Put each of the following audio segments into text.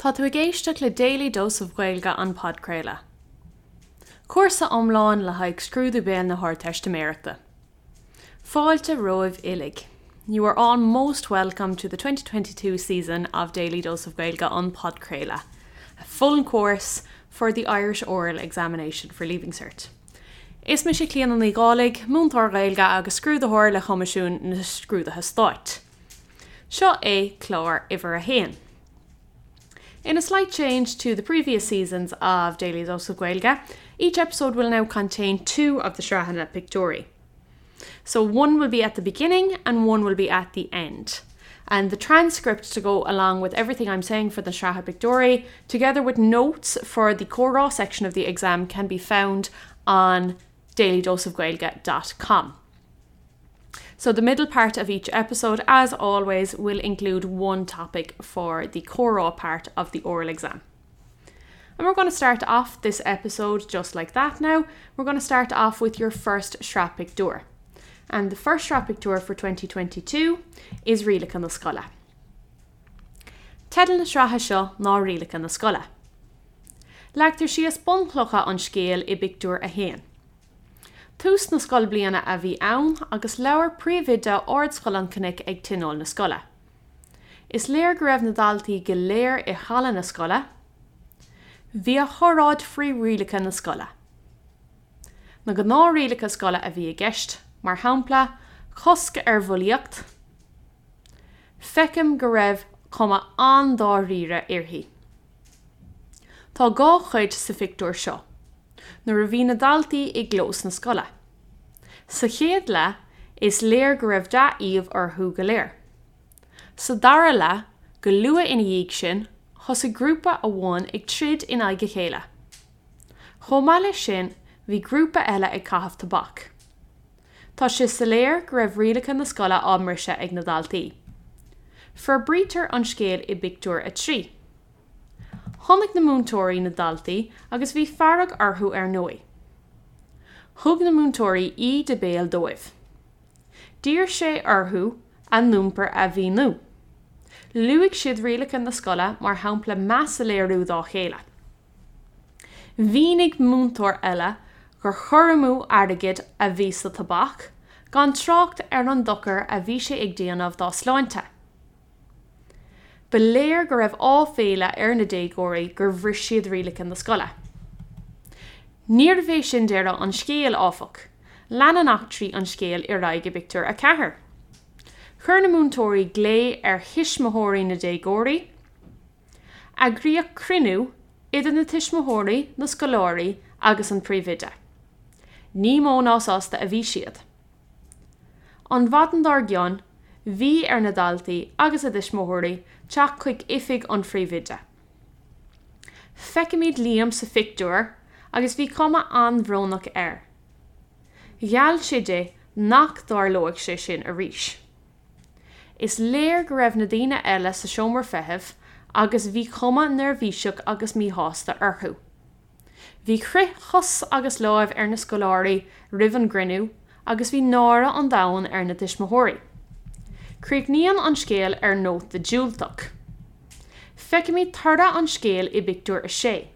Tá tú géisteach le déala dómh ghilga an podcréile. Cuasa omláin le haag scrúdú ben na th testamentta. Fáilte roimh ilig. You are all most welcome to the 2022 season of Daily Dose of Gaelga on Podcréla, a full course for the Irish oral examination for Leaving Cert. Is me sé cléan an gáig múntar gailga agus scrúdathir le chomasisiún na scrúdathe stáit. Seo é chlár ihar a héan. In a slight change to the previous seasons of Daily Dose of Gaelga, each episode will now contain two of the Shrahana Pictori. So one will be at the beginning and one will be at the end. And the transcript to go along with everything I'm saying for the Shraha Pictori, together with notes for the Cora section of the exam, can be found on dailydoseofgaelga.com. So the middle part of each episode, as always, will include one topic for the core part of the oral exam. And we're going to start off this episode just like that now. We're going to start off with your first Shrappic door. And the first Shrappic tour for 2022 is Rilacha na Scola. Tedal na srathe seo ná rilacha na scola. Leagtar si a sponchlocha an. Tús na sscoil bliana a bhí ann agus leabhar príomhide ordscoil an cnic ag tinál na scola. Is léir go raibh nadaltaí go léir i chalan na scola, hí a choráid frírílacha na scola. Na go nárílacha scola a bhí a gceist, mar hapla chosca ar bhíocht, fecem go raibh comma andáíre irhí. Tá gá chuid sa fictúir seo. Nuair a bhí na daltaí i glós na scola. Sa chéad le is léir go raibh de íomh arthú go léir. Sa dara le go lua ina dhéag sin chus a grúpa a bháin ag trid in aige chéile. Chomáile sin hí grúpa eile ag cahabh tabbac. Tá si sa léir go raibh rialacha na scola ámrise ag na daltaí. Fur brítar an scéal i bicúir a trí. Honnig na múntóirí na daltaí agus bhí farrag arthú ar nói. Thg na múntóirí í de béal dóibh. Dír sé arthú an númper a bhí nu. Luigh siad rialachan na scola mar hapla measa léirú dá chéile. Bhínig múntóir eile gur choramú airdagiid a bhí sa tabbac, gan trocht ar an dochar a bhí sé ag déanamh dá sláinte. Beléir go raibh á féile ar na dégóirí gur bhri siad rilacha na scola. Níor bhééis sin deire an scéal áfach, lean an achtrií an scéal ar raige Victor a cethir. Chir na múntóirí lé ar hisismothirí na dégóirí, agriíoh crinú idir na tiismothirí na scoláirí agus an príomhide. Ní mó násásta a bhí siad. An bhadan dar gceann hí ar na daltaí agus a dismóthirí teach chuig ifig an fríomhide. Feicimiid líam sa ficúir agus bhí comma anhrónach air. Gheall siide nach dar loigh sé sin a ríis. Is léir go raibh na daine eile sa siomar feheh agus bhí comma nervhíiseach agus mí hásta arthú. Bhí cru chos agus láimh ar na scoláirí rihan grinú agus bhí nára an dahan ar na dismothirí. Críic níon an scéal ar nó de dúúltach. Feice mí tarda an scéal i bicúir a sé.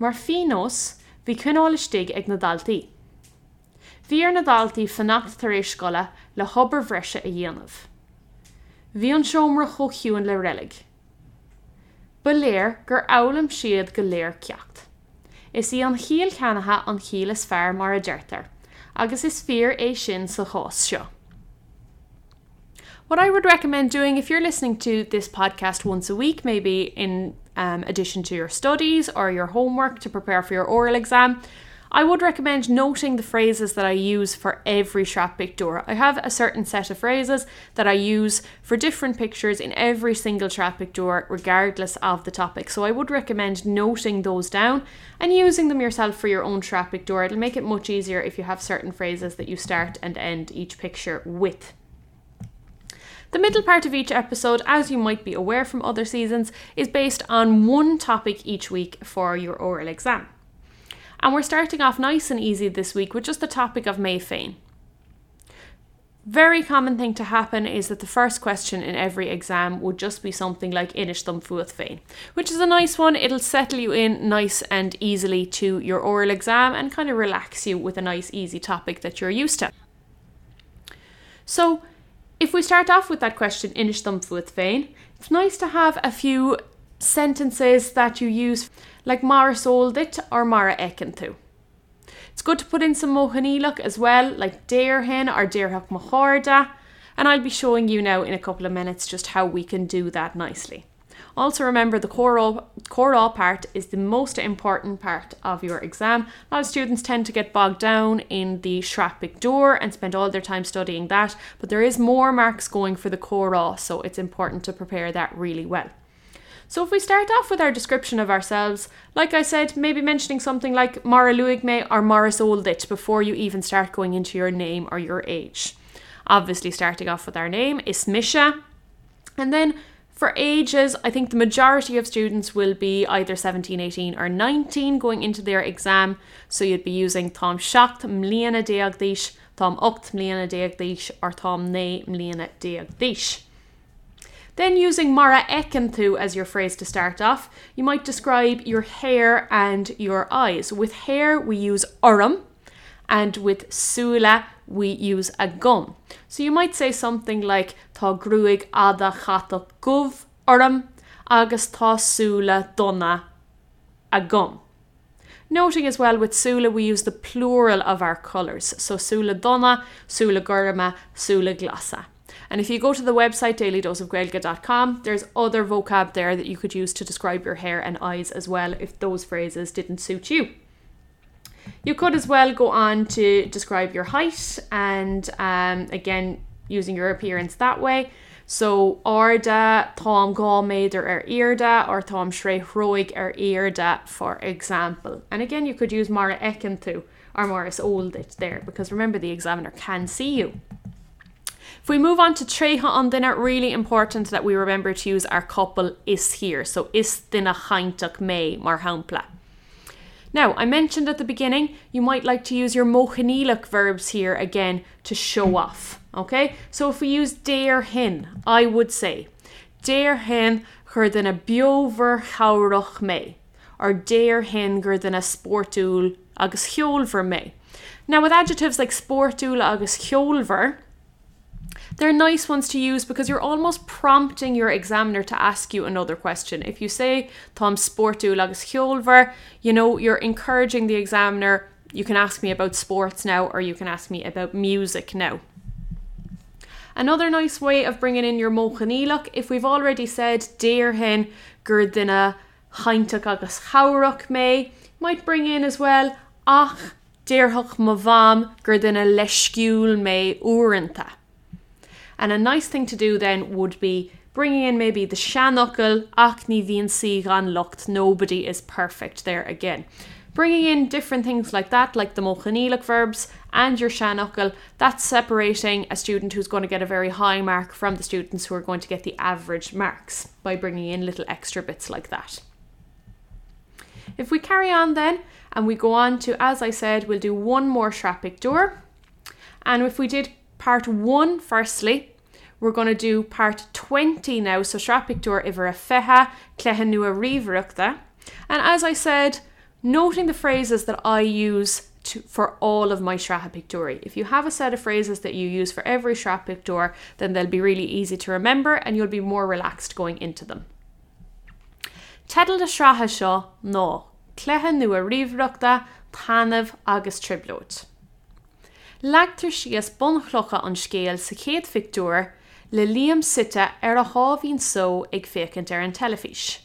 Mar fiós hí chunálastig ag na daltaí. Bhí ar na daltaí fannacht tar éis scola le hobar bhreise a dhéanamh. Bhí an seomra chochiúin le rilig. Ba léir gur álam siad go léir ceacht. Is í an chial cheanathe an chial is fearr mar a deirtar, agus is fear é sin sa chós seo. What I would recommend doing if you're listening to this podcast once a week, maybe in um, addition to your studies or your homework to prepare for your oral exam, I would recommend noting the phrases that I use for every Shrap Picture. I have a certain set of phrases that I use for different pictures in every single Shrap Picture, regardless of the topic. So I would recommend noting those down and using them yourself for your own Shrap Picture. It'll make it much easier if you have certain phrases that you start and end each picture with. The middle part of each episode, as you might be aware from other seasons, is based on one topic each week for your oral exam. And we're starting off nice and easy this week with just the topic of May Fain. very common thing to happen is that the first question in every exam would just be something like Inish them fuath vein, which is a nice one. It'll settle you in nice and easily to your oral exam and kind of relax you with a nice easy topic that you're used to. So if we start off with that question Inish them fuath vein, it's nice to have a few sentences that you use like Mara sold it or Mara ekentu. It's good to put in some mohaniluk as well, like Deirhin or Deirhak Mahorda, and I'll be showing you now in a couple of minutes just how we can do that nicely. Also remember the choral, choral part is the most important part of your exam. A lot of students tend to get bogged down in the Shrapik door and spend all their time studying that, but there is more marks going for the choral, so it's important to prepare that really well. So if we start off with our description of ourselves, like I said, maybe mentioning something like Mara Luigme or Morris Oldit before you even start going into your name or your age. Obviously, starting off with our name is Misha. And then for ages, I think the majority of students will be either 17, 18, or 19 going into their exam. So you'd be using Tom Shacht Mliana Deagdish, Tom Oct Mliana Deagdish, or Tom Ne Mliana Deagdish. Then using Mara Ekenthu as your phrase to start off, you might describe your hair and your eyes. With hair, we use Urum, and with Sula, we use a gum. So you might say something like Tá gruig ada chata guv Urum, agus tá Sula donna a gum. Noting as well with Sula, we use the plural of our colours. So Sula donna, Sula gurma, Sula glassa. And if you go to the website dailydoseofgaelga.com, there's other vocab there that you could use to describe your hair and eyes as well if those phrases didn't suit you. You could as well go on to describe your height and um, again using your appearance that way. So orda tom gomeidir er irda or tom shre roig er irda, for example. And again, you could use Mara ekentu or Morris oldit there because remember the examiner can see you. If we move on to treha on dinner, really important that we remember to use our couple is here. So is dinna haintach me mar. Now, I mentioned at the beginning, you might like to use your mohanilic verbs here again to show off. Okay, so if we use dare hin, I would say dare hin den a biover chaurach me, or dare hin den a sportúl agus chiolver me. Now, with adjectives like sportúl agus chiolver, they're nice ones to use because you're almost prompting your examiner to ask you another question. If you say Tom sportu agus hiolver, you know, you're encouraging the examiner, you can ask me about sports now or you can ask me about music now. Another nice way of bringing in your mochanilach, if we've already said dear hen gur dinna haintach agus chaurach me, might bring in as well ach dearhach ma vam gur dinna leisciúil me uanta. And a nice thing to do then would be bringing in maybe the shanokkel, acne VNC gan locked, nobody is perfect there again. Bringing in different things like that, like the mochanilic verbs and your shanokkel, that's separating a student who's going to get a very high mark from the students who are going to get the average marks by bringing in little extra bits like that. If we carry on then, and we go on to, as I said, we'll do one more Shrapik door. And if we did part one firstly. We're going to do part 20 now, so Shrapictor iver a feha, clehan nu a riverachta. And as I said, noting the phrases that I use to, for all of my Shrapictori. If you have a set of phrases that you use for every Shrapictor, then they'll be really easy to remember and you'll be more relaxed going into them. Tedal de sraha seo nó, clehan nu a riverachta, tanamh agus triblót. Leagtar sios bonchlocha an scéal sa chéad fictúr le líam site ar a háhín só ag fécint ar an telefís.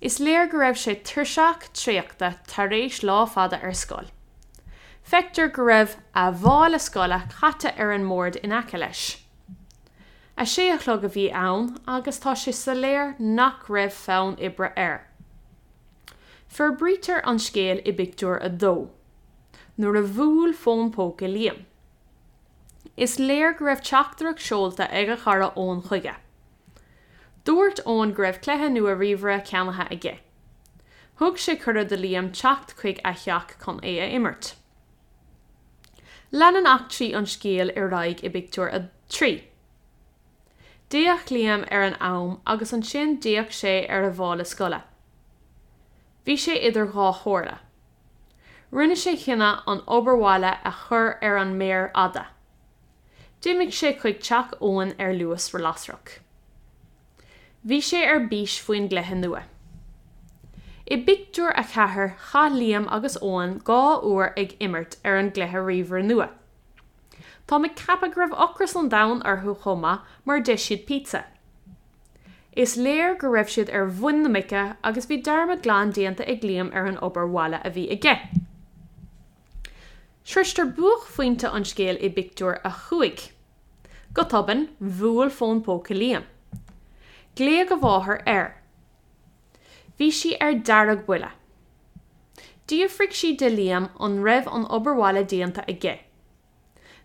Is léir go raibh sé tuseach tríochta tar rééis lá fada ar scóil. Fector go raibh a bhála scola chatte ar an mórd in aice leis. A séachlog a bhí ann agus tá si sa léir nach raibh fán ibre air. Fur brítar an scéal i bicú a dó. nuair a bhúil fónpóca líam. Is léir go raibh teachtarach seolta ag a chara ón chuige. Dúirt ón go raibh cléthe nu a rire ceanathe aige. Thg sé chur de líam techt chuig a cheach chun é a immert. lean achtaí an scéal ar raig i bicúir a trí. Díoch líam ar an am agus an sin díoch sé ar a bhála scola. Bhí sé idir gá chóla. Rinne sé chinine an oberháile a chur ar an méir ada. Déimiigh sé chuig teach óin ar luas ru lasrach. Bhí sé ar bís faoin glethe nua. I bicúr a chethair chalíam agus óin gá uair ag imirt ar an glethe riomhar nua. Tá me cappa gribh ochras an da ar thu choma mar de siad pizza. Is léir go raibh siad ar bhain na mice agus bhí darrma glán déanta ag líam ar an oberháile a bhí aige. Sristar buch faointe an scéal i bicúir a chuig. Go taban bhuail fón póca líam. Glé go bmháthair air. Bhí si ar darag buile. Díomhric si de líam an raibh an oberháile déanta aige.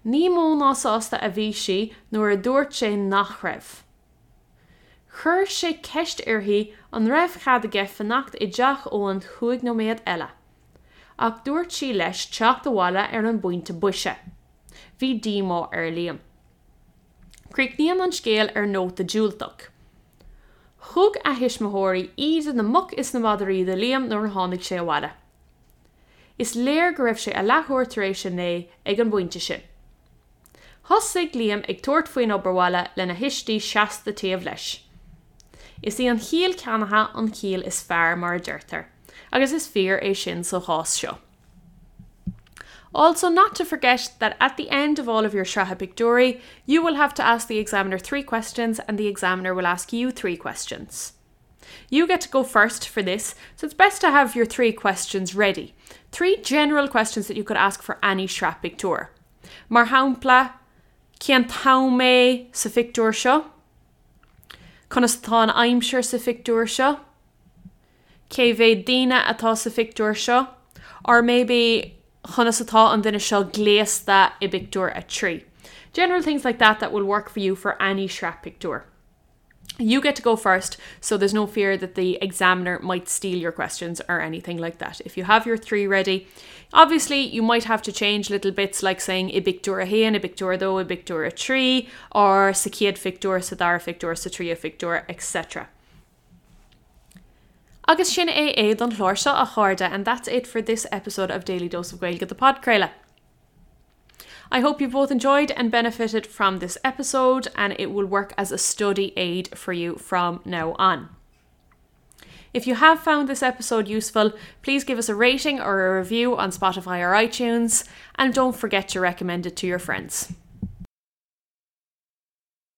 ní mó násásta a bhí si nuair a dúirt sé nach raibh. Chir sé ceist arthaí an raibh chad aige fannacht i d deach óan chuig nó méad eile. Ach dúirt si leis teach doháile ar an buinte buise. Bhí díá ar líam. Críicníam an scéal ar nóta dúltach. Thg a hisismathirí iad na muc is na madarí de líam nuair tháinig sé bhile. Is léir go raibh sé a lethirtaréis sin é ag an buinte sin. Thsigh líam ag tuairt faoin oberháile lena hisistí 16 taobh leis. Is í an chial ceanathe an chial is fearr mar deirtar, agus is fear é sin so hás seo. Also, not to forget that at the end of all of your Shraha Pictori, you will have to ask the examiner three questions and the examiner will ask you three questions. You get to go first for this, so it's best to have your three questions ready. Three general questions that you could ask for any Shrap Pictor. Mar tá mé sa ficúir seo? Conas tá aimimseir sa ficúir seo? Cé bhéh daine atá sa maybe chunas atá an duine seo gléasta i bicúir a tree. General things like that that will work for you for any shrap picture. You get to go first, so there's no fear that the examiner might steal your questions or anything like that. If you have your three ready, obviously you might have to change little bits like saying ibictor a hen, ibictor though, ibictor a tree, or sakiad fictor, sadar fictor, satria fictor, etc. Agus sin é é don chlóirse a háda and that's it for this episode of Daily Dose of Gaelga the Podcréile. I hope you both enjoyed and benefited from this episode and it will work as a study aid for you from now on. If you have found this episode useful, please give us a rating or a review on Spotify or iTunes and don't forget to recommend it to your friends.